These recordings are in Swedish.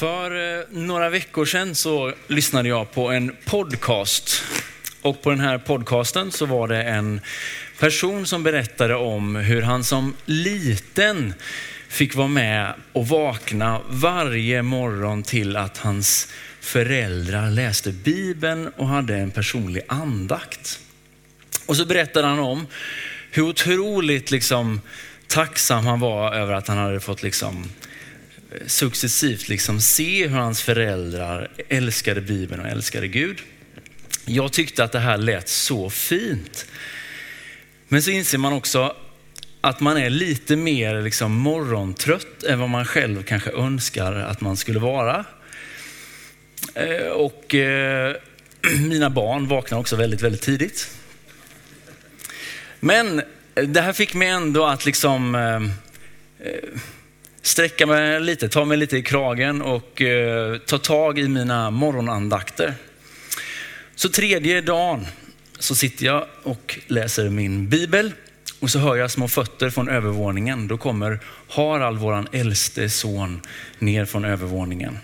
För eh, några veckor sedan så lyssnade jag på en podcast. Och på den här podcasten så var det en person som berättade om hur han som liten fick vara med och vakna varje morgon till att hans föräldrar läste Bibeln och hade en personlig andakt. Och så berättade han om hur otroligt liksom, tacksam han var över att han hade fått liksom, successivt liksom se hur hans föräldrar älskade Bibeln och älskade Gud. Jag tyckte att det här lät så fint. Men så inser man också att man är lite mer liksom morgontrött än vad man själv kanske önskar att man skulle vara. Eh, och eh, mina barn vaknar också väldigt, väldigt tidigt. Men det här fick mig ändå att liksom eh, eh sträcka mig lite, ta mig lite i kragen och eh, ta tag i mina morgonandakter. Så tredje dagen så sitter jag och läser min bibel och så hör jag små fötter från övervåningen. Då kommer Harald, vår äldste son, ner från övervåningen.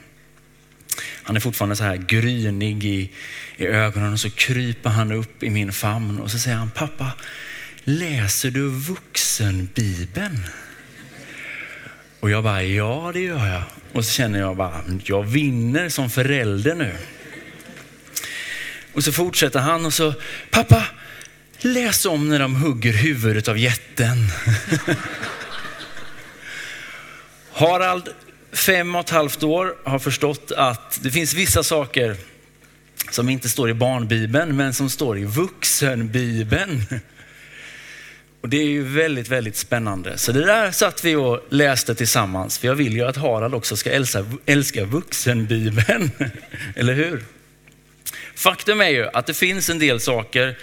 Han är fortfarande så här grynig i, i ögonen och så kryper han upp i min famn och så säger han, pappa, läser du vuxenbibeln? Och jag bara, ja det gör jag. Och så känner jag bara, jag vinner som förälder nu. Och så fortsätter han och så, pappa, läs om när de hugger huvudet av jätten. Harald, fem och ett halvt år, har förstått att det finns vissa saker som inte står i barnbibeln, men som står i vuxenbibeln. Och det är ju väldigt, väldigt spännande. Så det där satt vi och läste tillsammans. För jag vill ju att Harald också ska älska, älska vuxenbibeln. Eller hur? Faktum är ju att det finns en del saker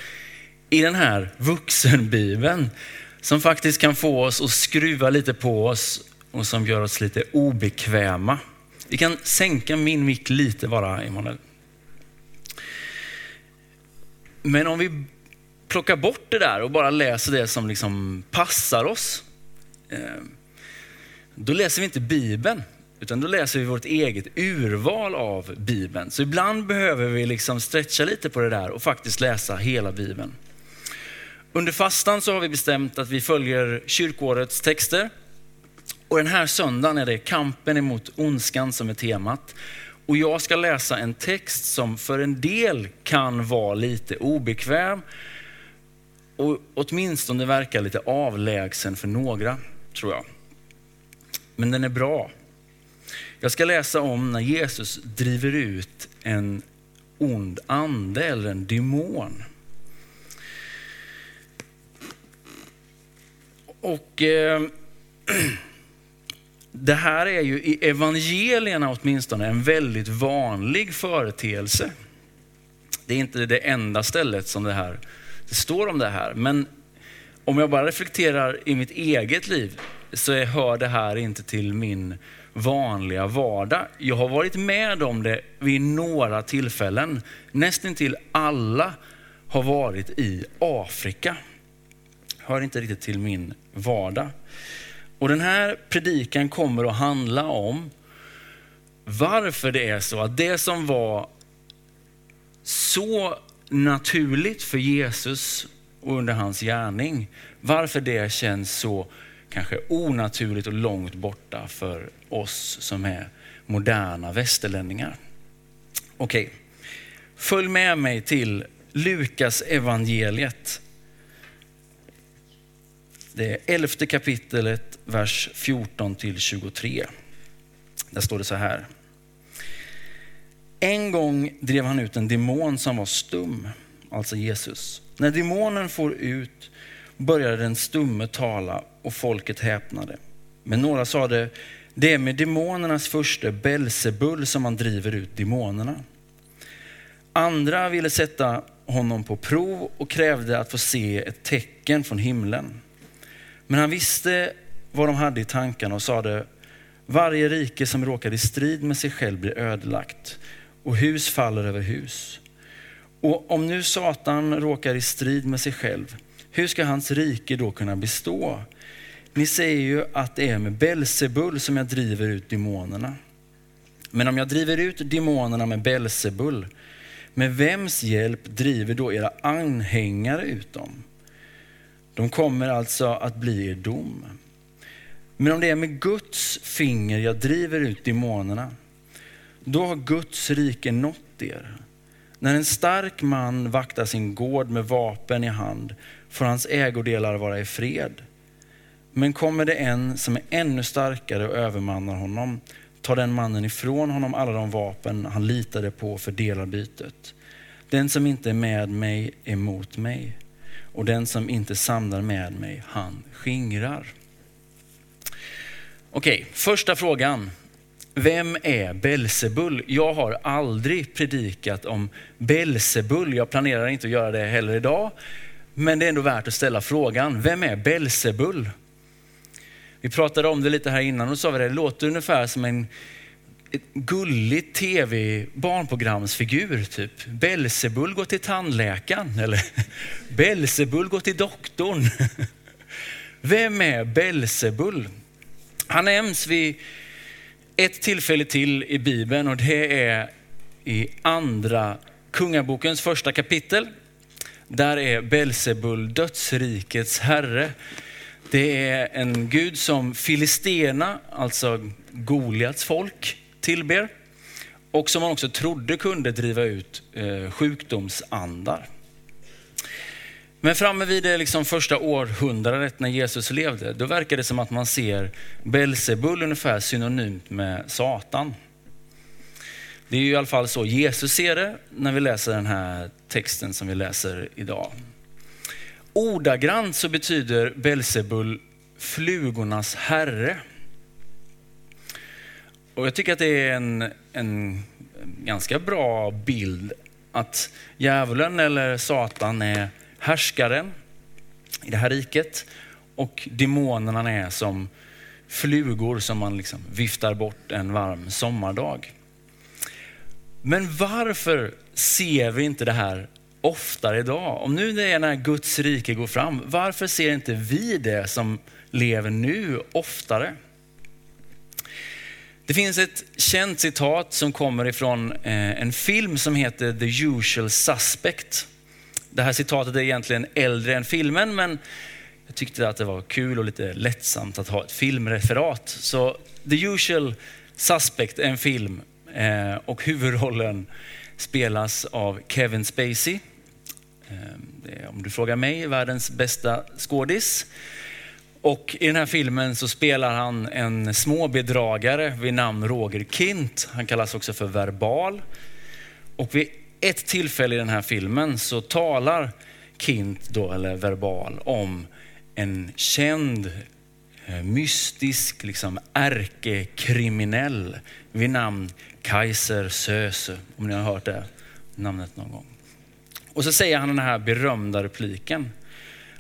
i den här vuxenbibeln som faktiskt kan få oss att skruva lite på oss och som gör oss lite obekväma. Vi kan sänka min mick lite bara, Emanuel. Men om vi plockar bort det där och bara läser det som liksom passar oss, ehm, då läser vi inte Bibeln, utan då läser vi vårt eget urval av Bibeln. Så ibland behöver vi liksom stretcha lite på det där och faktiskt läsa hela Bibeln. Under fastan så har vi bestämt att vi följer kyrkårets texter. Och den här söndagen är det kampen emot ondskan som är temat. Och jag ska läsa en text som för en del kan vara lite obekväm och åtminstone verkar lite avlägsen för några, tror jag. Men den är bra. Jag ska läsa om när Jesus driver ut en ond ande eller en demon. Och eh, Det här är ju i evangelierna åtminstone en väldigt vanlig företeelse. Det är inte det enda stället som det här det står om det här. Men om jag bara reflekterar i mitt eget liv så hör det här inte till min vanliga vardag. Jag har varit med om det vid några tillfällen. Nästan till alla har varit i Afrika. Hör inte riktigt till min vardag. Och den här predikan kommer att handla om varför det är så att det som var så naturligt för Jesus och under hans gärning, varför det känns så kanske onaturligt och långt borta för oss som är moderna västerlänningar. Okej, okay. följ med mig till Lukas evangeliet. Det är elfte kapitlet, vers 14 till 23. Där står det så här. En gång drev han ut en demon som var stum, alltså Jesus. När demonen får ut började den stumme tala och folket häpnade. Men några sade, det är med demonernas första Belsebull som man driver ut demonerna. Andra ville sätta honom på prov och krävde att få se ett tecken från himlen. Men han visste vad de hade i tankarna och sade, varje rike som råkar i strid med sig själv blir ödelagt och hus faller över hus. Och om nu Satan råkar i strid med sig själv, hur ska hans rike då kunna bestå? Ni säger ju att det är med Belsebul som jag driver ut demonerna. Men om jag driver ut demonerna med Belsebul, med vems hjälp driver då era anhängare ut dem? De kommer alltså att bli er dom. Men om det är med Guds finger jag driver ut demonerna, då har Guds rike nått er. När en stark man vaktar sin gård med vapen i hand får hans ägodelar vara i fred. Men kommer det en som är ännu starkare och övermannar honom, tar den mannen ifrån honom alla de vapen han litade på för delarbytet. Den som inte är med mig är mot mig och den som inte samlar med mig, han skingrar. Okej, första frågan. Vem är Belsebul? Jag har aldrig predikat om Belsebul. Jag planerar inte att göra det heller idag. Men det är ändå värt att ställa frågan. Vem är Belsebul? Vi pratade om det lite här innan och sa vi det, det låter ungefär som en gullig tv barnprogramsfigur. Typ. Belsebul går till tandläkaren eller Belsebul går till doktorn. Vem är Belsebul? Han nämns vid ett tillfälle till i Bibeln och det är i andra Kungabokens första kapitel. Där är Belsebul dödsrikets herre. Det är en gud som Filistena, alltså Goliats folk, tillber. Och som man också trodde kunde driva ut eh, sjukdomsandar. Men framme vid det liksom första århundradet när Jesus levde, då verkar det som att man ser Belsebul ungefär synonymt med Satan. Det är ju i alla fall så Jesus ser det när vi läser den här texten som vi läser idag. Ordagrant så betyder Belsebul flugornas herre. Och jag tycker att det är en, en ganska bra bild att djävulen eller Satan är härskaren i det här riket och demonerna är som flugor som man liksom viftar bort en varm sommardag. Men varför ser vi inte det här oftare idag? Om nu det är när Guds rike går fram, varför ser inte vi det som lever nu oftare? Det finns ett känt citat som kommer ifrån eh, en film som heter The usual suspect. Det här citatet är egentligen äldre än filmen, men jag tyckte att det var kul och lite lättsamt att ha ett filmreferat. Så The usual suspect är en film eh, och huvudrollen spelas av Kevin Spacey. Eh, är, om du frågar mig, världens bästa skådis. Och i den här filmen så spelar han en småbedragare vid namn Roger Kint. Han kallas också för verbal. Och vid ett tillfälle i den här filmen så talar Kint, då, eller verbal, om en känd eh, mystisk liksom, ärkekriminell vid namn Kaiser Söze, om ni har hört det namnet någon gång. Och så säger han den här berömda repliken,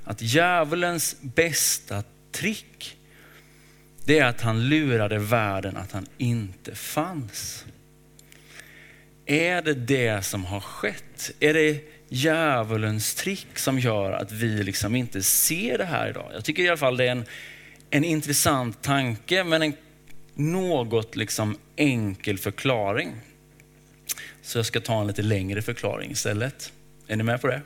att djävulens bästa trick, det är att han lurade världen att han inte fanns. Är det det som har skett? Är det djävulens trick som gör att vi liksom inte ser det här idag? Jag tycker i alla fall det är en, en intressant tanke, men en något liksom enkel förklaring. Så jag ska ta en lite längre förklaring istället. Är ni med på det?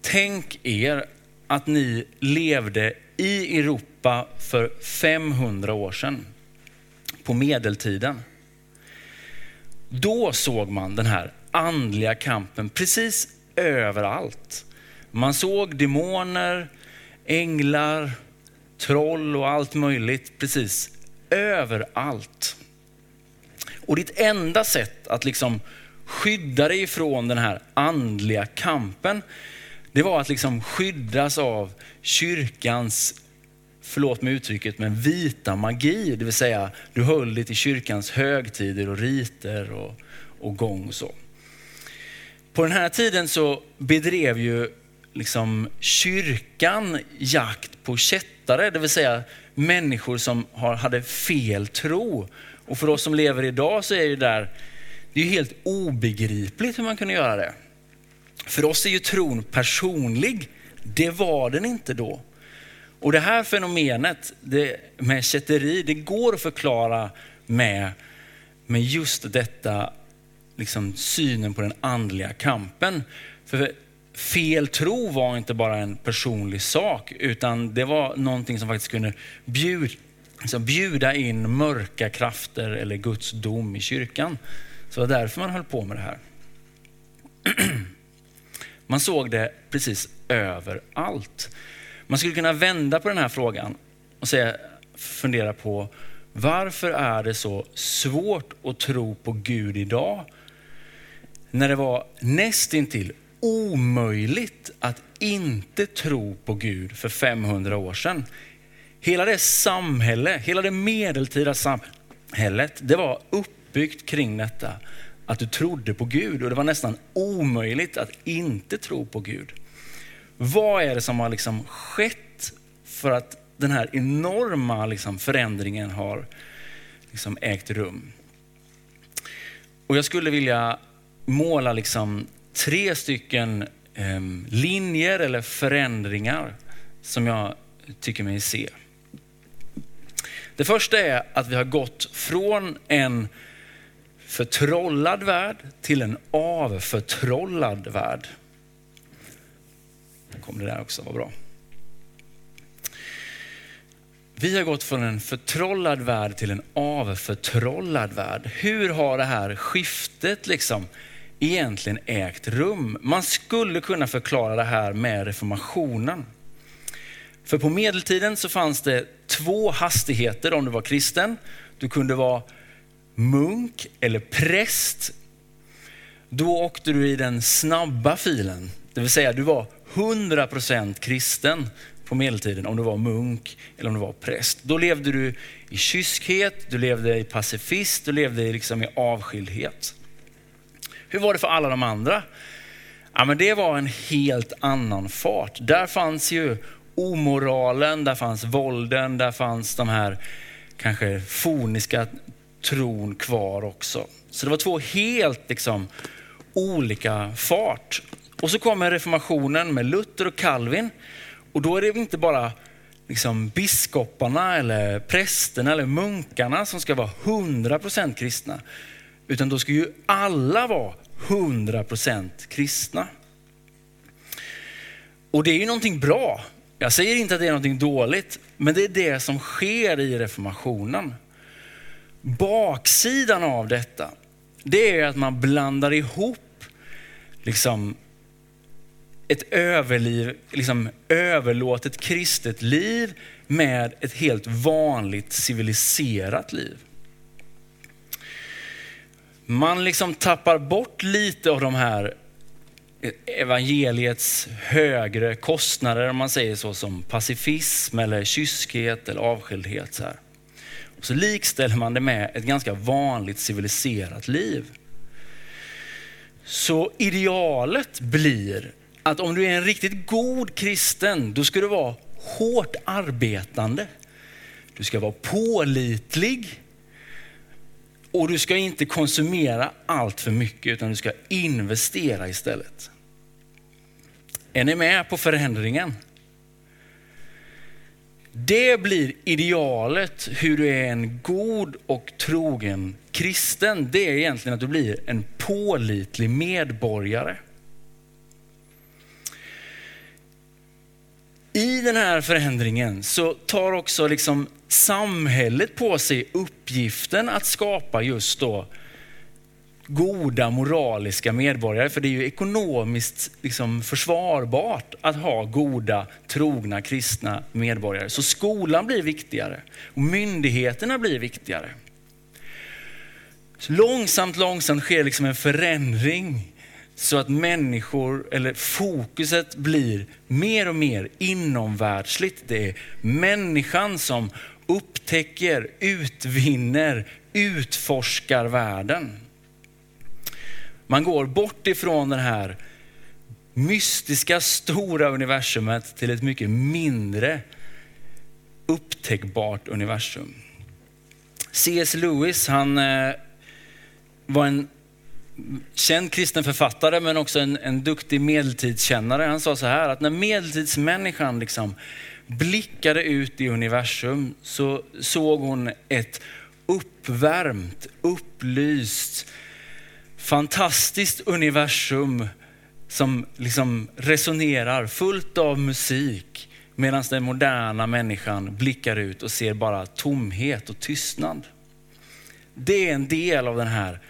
Tänk er att ni levde i Europa för 500 år sedan, på medeltiden. Då såg man den här andliga kampen precis överallt. Man såg demoner, änglar, troll och allt möjligt precis överallt. Och ditt enda sätt att liksom skydda dig ifrån den här andliga kampen, det var att liksom skyddas av kyrkans, förlåt mig uttrycket, men vita magi. Det vill säga, du höll dig till kyrkans högtider och riter och, och gång. Och så. På den här tiden så bedrev ju liksom kyrkan jakt på kättare, det vill säga människor som har, hade fel tro. Och för oss som lever idag så är det där, det är helt obegripligt hur man kunde göra det. För oss är ju tron personlig. Det var den inte då. Och det här fenomenet det, med kätteri, det går att förklara med, med just detta, liksom synen på den andliga kampen. För fel tro var inte bara en personlig sak, utan det var någonting som faktiskt kunde bjuda, liksom bjuda in mörka krafter eller Guds dom i kyrkan. Så det var därför man höll på med det här. Man såg det precis överallt. Man skulle kunna vända på den här frågan och säga, fundera på varför är det så svårt att tro på Gud idag? När det var nästintill omöjligt att inte tro på Gud för 500 år sedan. Hela det samhälle, hela det medeltida samhället, det var uppbyggt kring detta att du trodde på Gud och det var nästan omöjligt att inte tro på Gud. Vad är det som har liksom skett för att den här enorma liksom förändringen har liksom ägt rum? Och jag skulle vilja måla liksom tre stycken eh, linjer eller förändringar som jag tycker mig se. Det första är att vi har gått från en förtrollad värld till en avförtrollad värld kom det där också, vad bra. Vi har gått från en förtrollad värld till en avförtrollad värld. Hur har det här skiftet liksom egentligen ägt rum? Man skulle kunna förklara det här med reformationen. För på medeltiden så fanns det två hastigheter om du var kristen. Du kunde vara munk eller präst, då åkte du i den snabba filen. Det vill säga du var 100% kristen på medeltiden om du var munk eller om du var präst. Då levde du i kyskhet, du levde i pacifist, du levde liksom i avskildhet. Hur var det för alla de andra? Ja, men det var en helt annan fart. Där fanns ju omoralen, där fanns vålden, där fanns de här kanske foniska tron kvar också. Så det var två helt liksom, olika fart. Och så kommer reformationen med Luther och Calvin. Och då är det inte bara liksom, biskoparna, eller prästerna eller munkarna som ska vara 100% kristna. Utan då ska ju alla vara 100% kristna. Och det är ju någonting bra. Jag säger inte att det är någonting dåligt, men det är det som sker i reformationen. Baksidan av detta, det är att man blandar ihop liksom ett överliv, liksom överlåtet kristet liv med ett helt vanligt civiliserat liv. Man liksom tappar bort lite av de här evangeliets högre kostnader, om man säger så, som pacifism eller kyskhet eller avskildhet. Så här. Och så likställer man det med ett ganska vanligt civiliserat liv. Så idealet blir att om du är en riktigt god kristen, då ska du vara hårt arbetande. Du ska vara pålitlig och du ska inte konsumera allt för mycket utan du ska investera istället. Är ni med på förändringen? Det blir idealet hur du är en god och trogen kristen. Det är egentligen att du blir en pålitlig medborgare. I den här förändringen så tar också liksom samhället på sig uppgiften att skapa just då goda moraliska medborgare. För det är ju ekonomiskt liksom försvarbart att ha goda, trogna, kristna medborgare. Så skolan blir viktigare och myndigheterna blir viktigare. Så långsamt, långsamt sker liksom en förändring så att människor, eller fokuset blir mer och mer inomvärldsligt. Det är människan som upptäcker, utvinner, utforskar världen. Man går bort ifrån det här mystiska stora universumet till ett mycket mindre upptäckbart universum. C.S. Lewis, han eh, var en känd kristen författare men också en, en duktig medeltidskännare. Han sa så här att när medeltidsmänniskan liksom blickade ut i universum så såg hon ett uppvärmt, upplyst, fantastiskt universum som liksom resonerar fullt av musik medan den moderna människan blickar ut och ser bara tomhet och tystnad. Det är en del av den här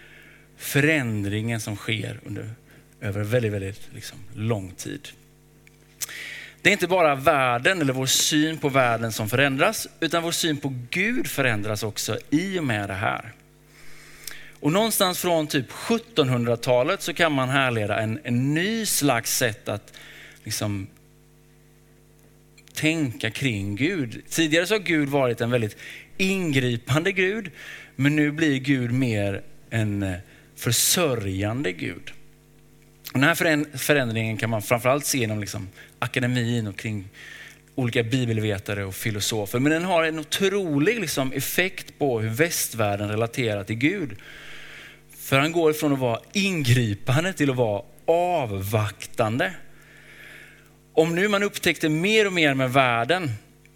förändringen som sker under, över väldigt, väldigt liksom, lång tid. Det är inte bara världen eller vår syn på världen som förändras, utan vår syn på Gud förändras också i och med det här. Och någonstans från typ 1700-talet så kan man härleda en, en ny slags sätt att liksom tänka kring Gud. Tidigare så har Gud varit en väldigt ingripande Gud, men nu blir Gud mer en eh, försörjande Gud. Den här förändringen kan man framförallt se inom liksom akademin och kring olika bibelvetare och filosofer. Men den har en otrolig liksom effekt på hur västvärlden relaterar till Gud. För han går ifrån att vara ingripande till att vara avvaktande. Om nu man upptäckte mer och mer med världen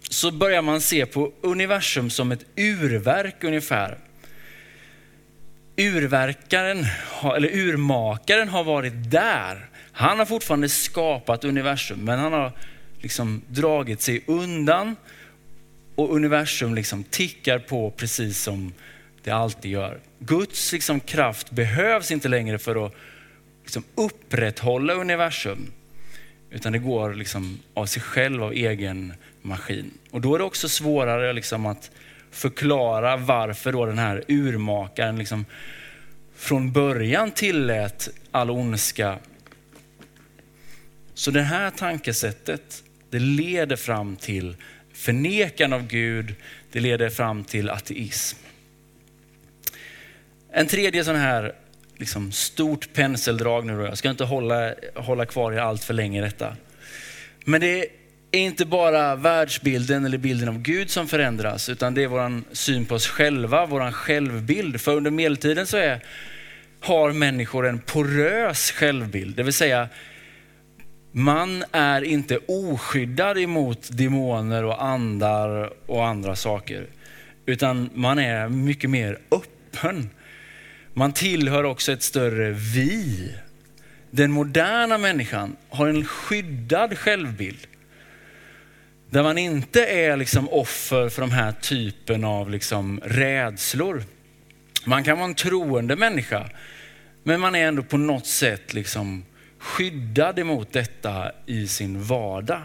så börjar man se på universum som ett urverk ungefär. Urverkaren, eller urmakaren har varit där. Han har fortfarande skapat universum, men han har liksom dragit sig undan och universum liksom tickar på precis som det alltid gör. Guds liksom kraft behövs inte längre för att liksom upprätthålla universum, utan det går liksom av sig själv, av egen maskin. Och då är det också svårare liksom att förklara varför då den här urmakaren liksom från början tillät all ondska. Så det här tankesättet, det leder fram till förnekan av Gud, det leder fram till ateism. En tredje sån här liksom stort penseldrag nu då. Jag ska inte hålla, hålla kvar er allt för länge i detta. Men det är inte bara världsbilden eller bilden av Gud som förändras, utan det är vår syn på oss själva, vår självbild. För under medeltiden så är, har människor en porös självbild, det vill säga man är inte oskyddad emot demoner och andar och andra saker, utan man är mycket mer öppen man tillhör också ett större vi. Den moderna människan har en skyddad självbild. Där man inte är liksom offer för de här typen av liksom rädslor. Man kan vara en troende människa, men man är ändå på något sätt liksom skyddad emot detta i sin vardag.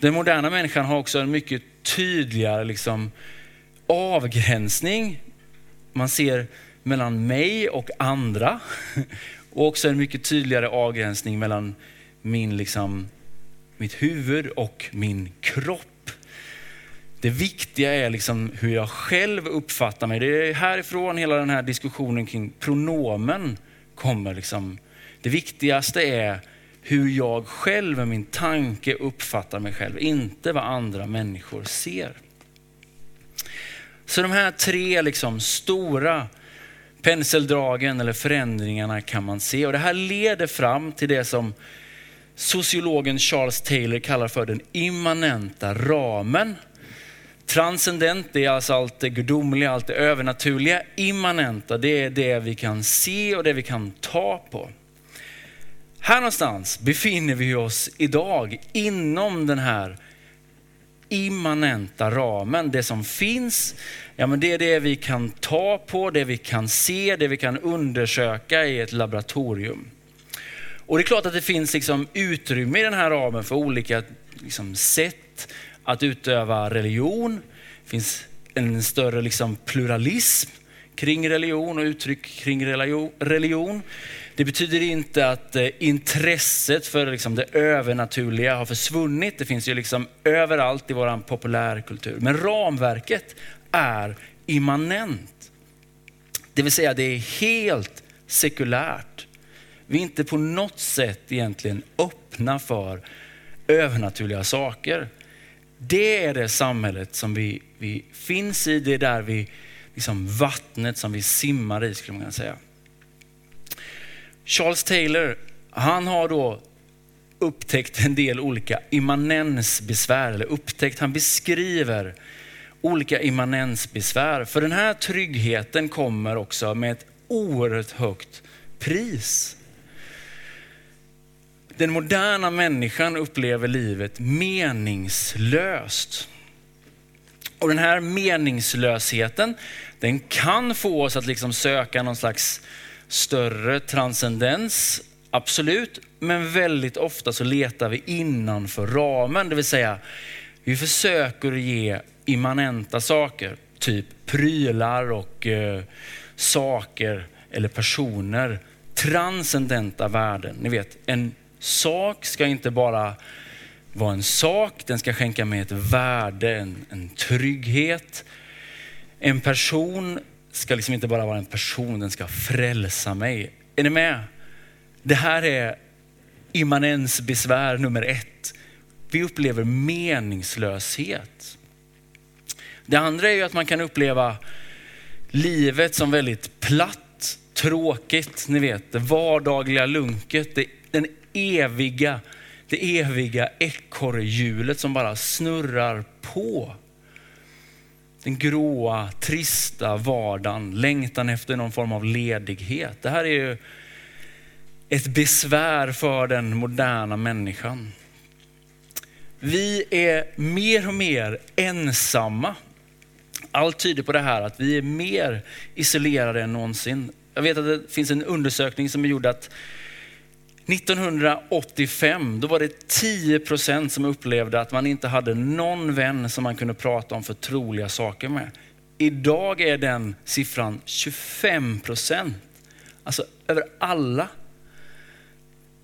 Den moderna människan har också en mycket tydligare liksom avgränsning. Man ser mellan mig och andra. Och också en mycket tydligare avgränsning mellan min, liksom, mitt huvud och min kropp. Det viktiga är liksom hur jag själv uppfattar mig. Det är härifrån hela den här diskussionen kring pronomen kommer. Liksom. Det viktigaste är hur jag själv med min tanke uppfattar mig själv, inte vad andra människor ser. Så de här tre liksom stora penseldragen eller förändringarna kan man se. Och det här leder fram till det som sociologen Charles Taylor kallar för den immanenta ramen. Transcendent, det är alltså allt det gudomliga, allt det övernaturliga. Immanenta, det är det vi kan se och det vi kan ta på. Här någonstans befinner vi oss idag inom den här immanenta ramen. Det som finns, ja men det är det vi kan ta på, det vi kan se, det vi kan undersöka i ett laboratorium. Och det är klart att det finns liksom utrymme i den här ramen för olika liksom sätt att utöva religion. Det finns en större liksom pluralism kring religion och uttryck kring religion. Det betyder inte att eh, intresset för liksom det övernaturliga har försvunnit. Det finns ju liksom överallt i vår populärkultur. Men ramverket är immanent. Det vill säga det är helt sekulärt. Vi är inte på något sätt egentligen öppna för övernaturliga saker. Det är det samhället som vi, vi finns i, det är där vi, liksom vattnet som vi simmar i skulle man kunna säga. Charles Taylor, han har då upptäckt en del olika immanensbesvär, eller upptäckt, han beskriver olika immanensbesvär. För den här tryggheten kommer också med ett oerhört högt pris. Den moderna människan upplever livet meningslöst. Och den här meningslösheten, den kan få oss att liksom söka någon slags större transcendens, absolut. Men väldigt ofta så letar vi innanför ramen, det vill säga vi försöker ge immanenta saker, typ prylar och eh, saker eller personer, transcendenta värden. Ni vet, en sak ska inte bara vara en sak, den ska skänka mig ett värde, en, en trygghet. En person ska liksom inte bara vara en person, den ska frälsa mig. Är ni med? Det här är immanensbesvär nummer ett. Vi upplever meningslöshet. Det andra är ju att man kan uppleva livet som väldigt platt, tråkigt, ni vet det vardagliga lunket, det, den eviga, det eviga ekorrhjulet som bara snurrar på. Den gråa, trista vardagen, längtan efter någon form av ledighet. Det här är ju ett besvär för den moderna människan. Vi är mer och mer ensamma. Allt tyder på det här att vi är mer isolerade än någonsin. Jag vet att det finns en undersökning som är gjord att 1985, då var det 10 procent som upplevde att man inte hade någon vän som man kunde prata om förtroliga saker med. Idag är den siffran 25 procent. Alltså över alla.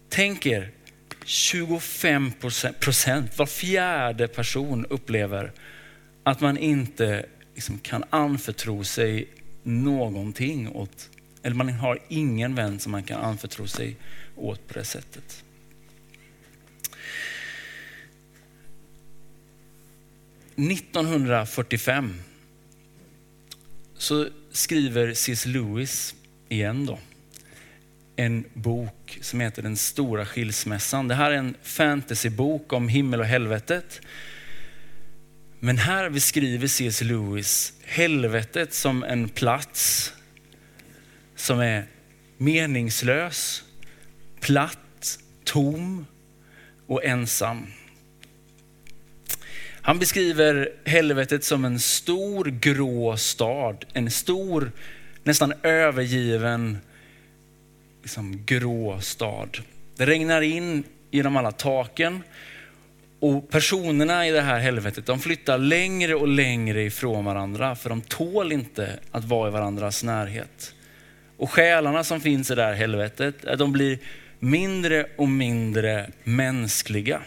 Tänk er, 25 procent, var fjärde person upplever att man inte liksom kan anförtro sig någonting åt, eller man har ingen vän som man kan anförtro sig åt på det sättet. –1945 så skriver C.S. Lewis igen då en bok som heter Den stora skilsmässan. Det här är en fantasybok om himmel och helvetet. Men här beskriver C.S. Lewis helvetet som en plats som är meningslös, platt, tom och ensam. Han beskriver helvetet som en stor grå stad, en stor, nästan övergiven liksom, grå stad. Det regnar in genom alla taken och personerna i det här helvetet, de flyttar längre och längre ifrån varandra för de tål inte att vara i varandras närhet. Och själarna som finns i det här helvetet, de blir mindre och mindre mänskliga.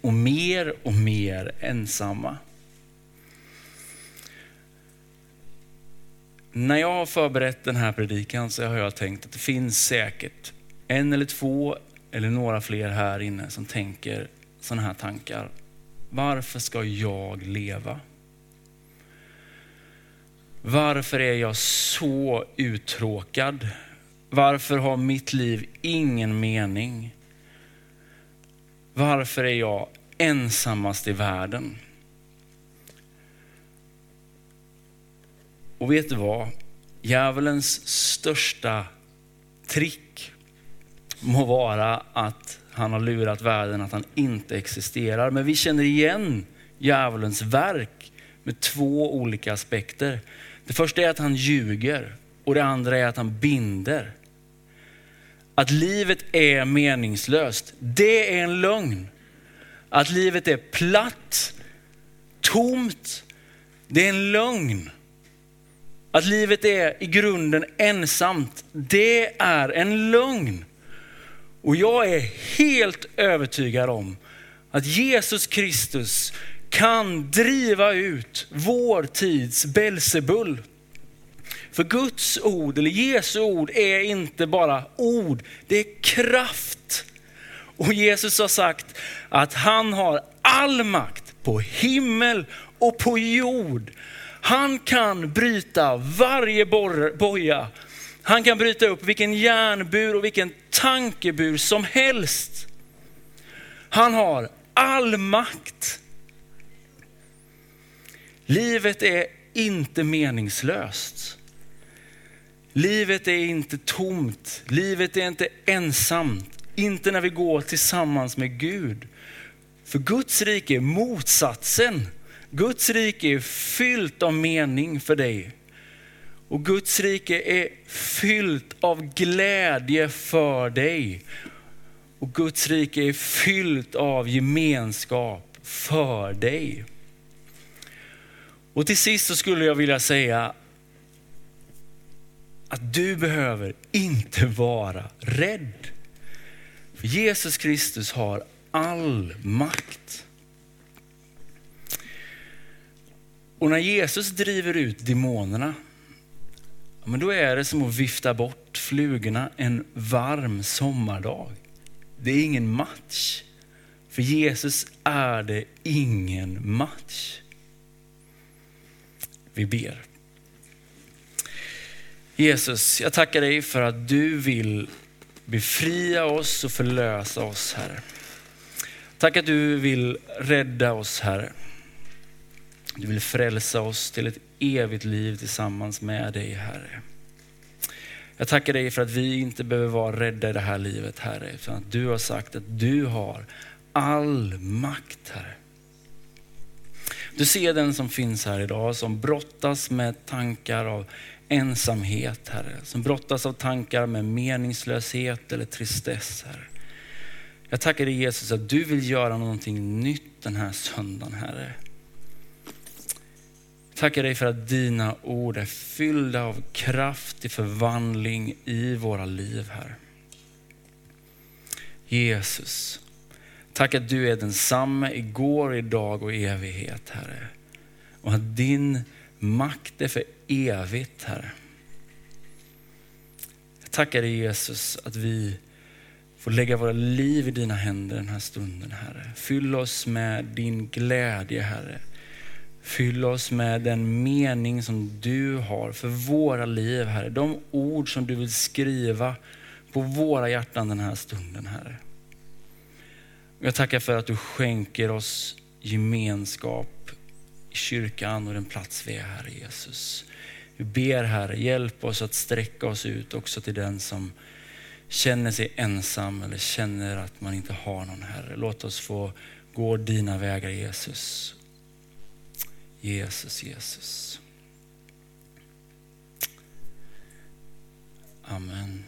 Och mer och mer ensamma. När jag har förberett den här predikan så har jag tänkt att det finns säkert en eller två eller några fler här inne som tänker sådana här tankar. Varför ska jag leva? Varför är jag så uttråkad? Varför har mitt liv ingen mening? Varför är jag ensammast i världen? Och vet du vad? Djävulens största trick må vara att han har lurat världen att han inte existerar. Men vi känner igen djävulens verk med två olika aspekter. Det första är att han ljuger och det andra är att han binder. Att livet är meningslöst, det är en lögn. Att livet är platt, tomt, det är en lögn. Att livet är i grunden ensamt, det är en lögn. Och jag är helt övertygad om att Jesus Kristus kan driva ut vår tids Belzebul. För Guds ord, eller Jesu ord, är inte bara ord, det är kraft. Och Jesus har sagt att han har all makt på himmel och på jord. Han kan bryta varje boja. Han kan bryta upp vilken järnbur och vilken tankebur som helst. Han har all makt. Livet är inte meningslöst. Livet är inte tomt. Livet är inte ensamt. Inte när vi går tillsammans med Gud. För Guds rike är motsatsen. Guds rike är fyllt av mening för dig. Och Guds rike är fyllt av glädje för dig. Och Guds rike är fyllt av gemenskap för dig. Och till sist så skulle jag vilja säga att du behöver inte vara rädd. För Jesus Kristus har all makt. Och när Jesus driver ut demonerna, men då är det som att vifta bort flugorna en varm sommardag. Det är ingen match. För Jesus är det ingen match. Vi ber. Jesus, jag tackar dig för att du vill befria oss och förlösa oss, Herre. Tack att du vill rädda oss, Herre. Du vill frälsa oss till ett evigt liv tillsammans med dig, Herre. Jag tackar dig för att vi inte behöver vara rädda i det här livet, Herre, utan att du har sagt att du har all makt, Herre. Du ser den som finns här idag som brottas med tankar av ensamhet, Herre. Som brottas av tankar med meningslöshet eller tristess, Herre. Jag tackar dig Jesus att du vill göra någonting nytt den här söndagen, Herre. Jag Tackar dig för att dina ord är fyllda av kraft till förvandling i våra liv, Herre. Jesus, tack att du är densamme igår, idag och i evighet, Herre. Och att din makt är för evigt, Herre. Jag tackar dig Jesus att vi får lägga våra liv i dina händer den här stunden, Herre. Fyll oss med din glädje, Herre. Fyll oss med den mening som du har för våra liv, Herre. De ord som du vill skriva på våra hjärtan den här stunden, Herre. Jag tackar för att du skänker oss gemenskap kyrkan och den plats vi är, Herre Jesus. Vi ber Herre, hjälp oss att sträcka oss ut också till den som känner sig ensam eller känner att man inte har någon Herre. Låt oss få gå dina vägar Jesus. Jesus, Jesus. Amen.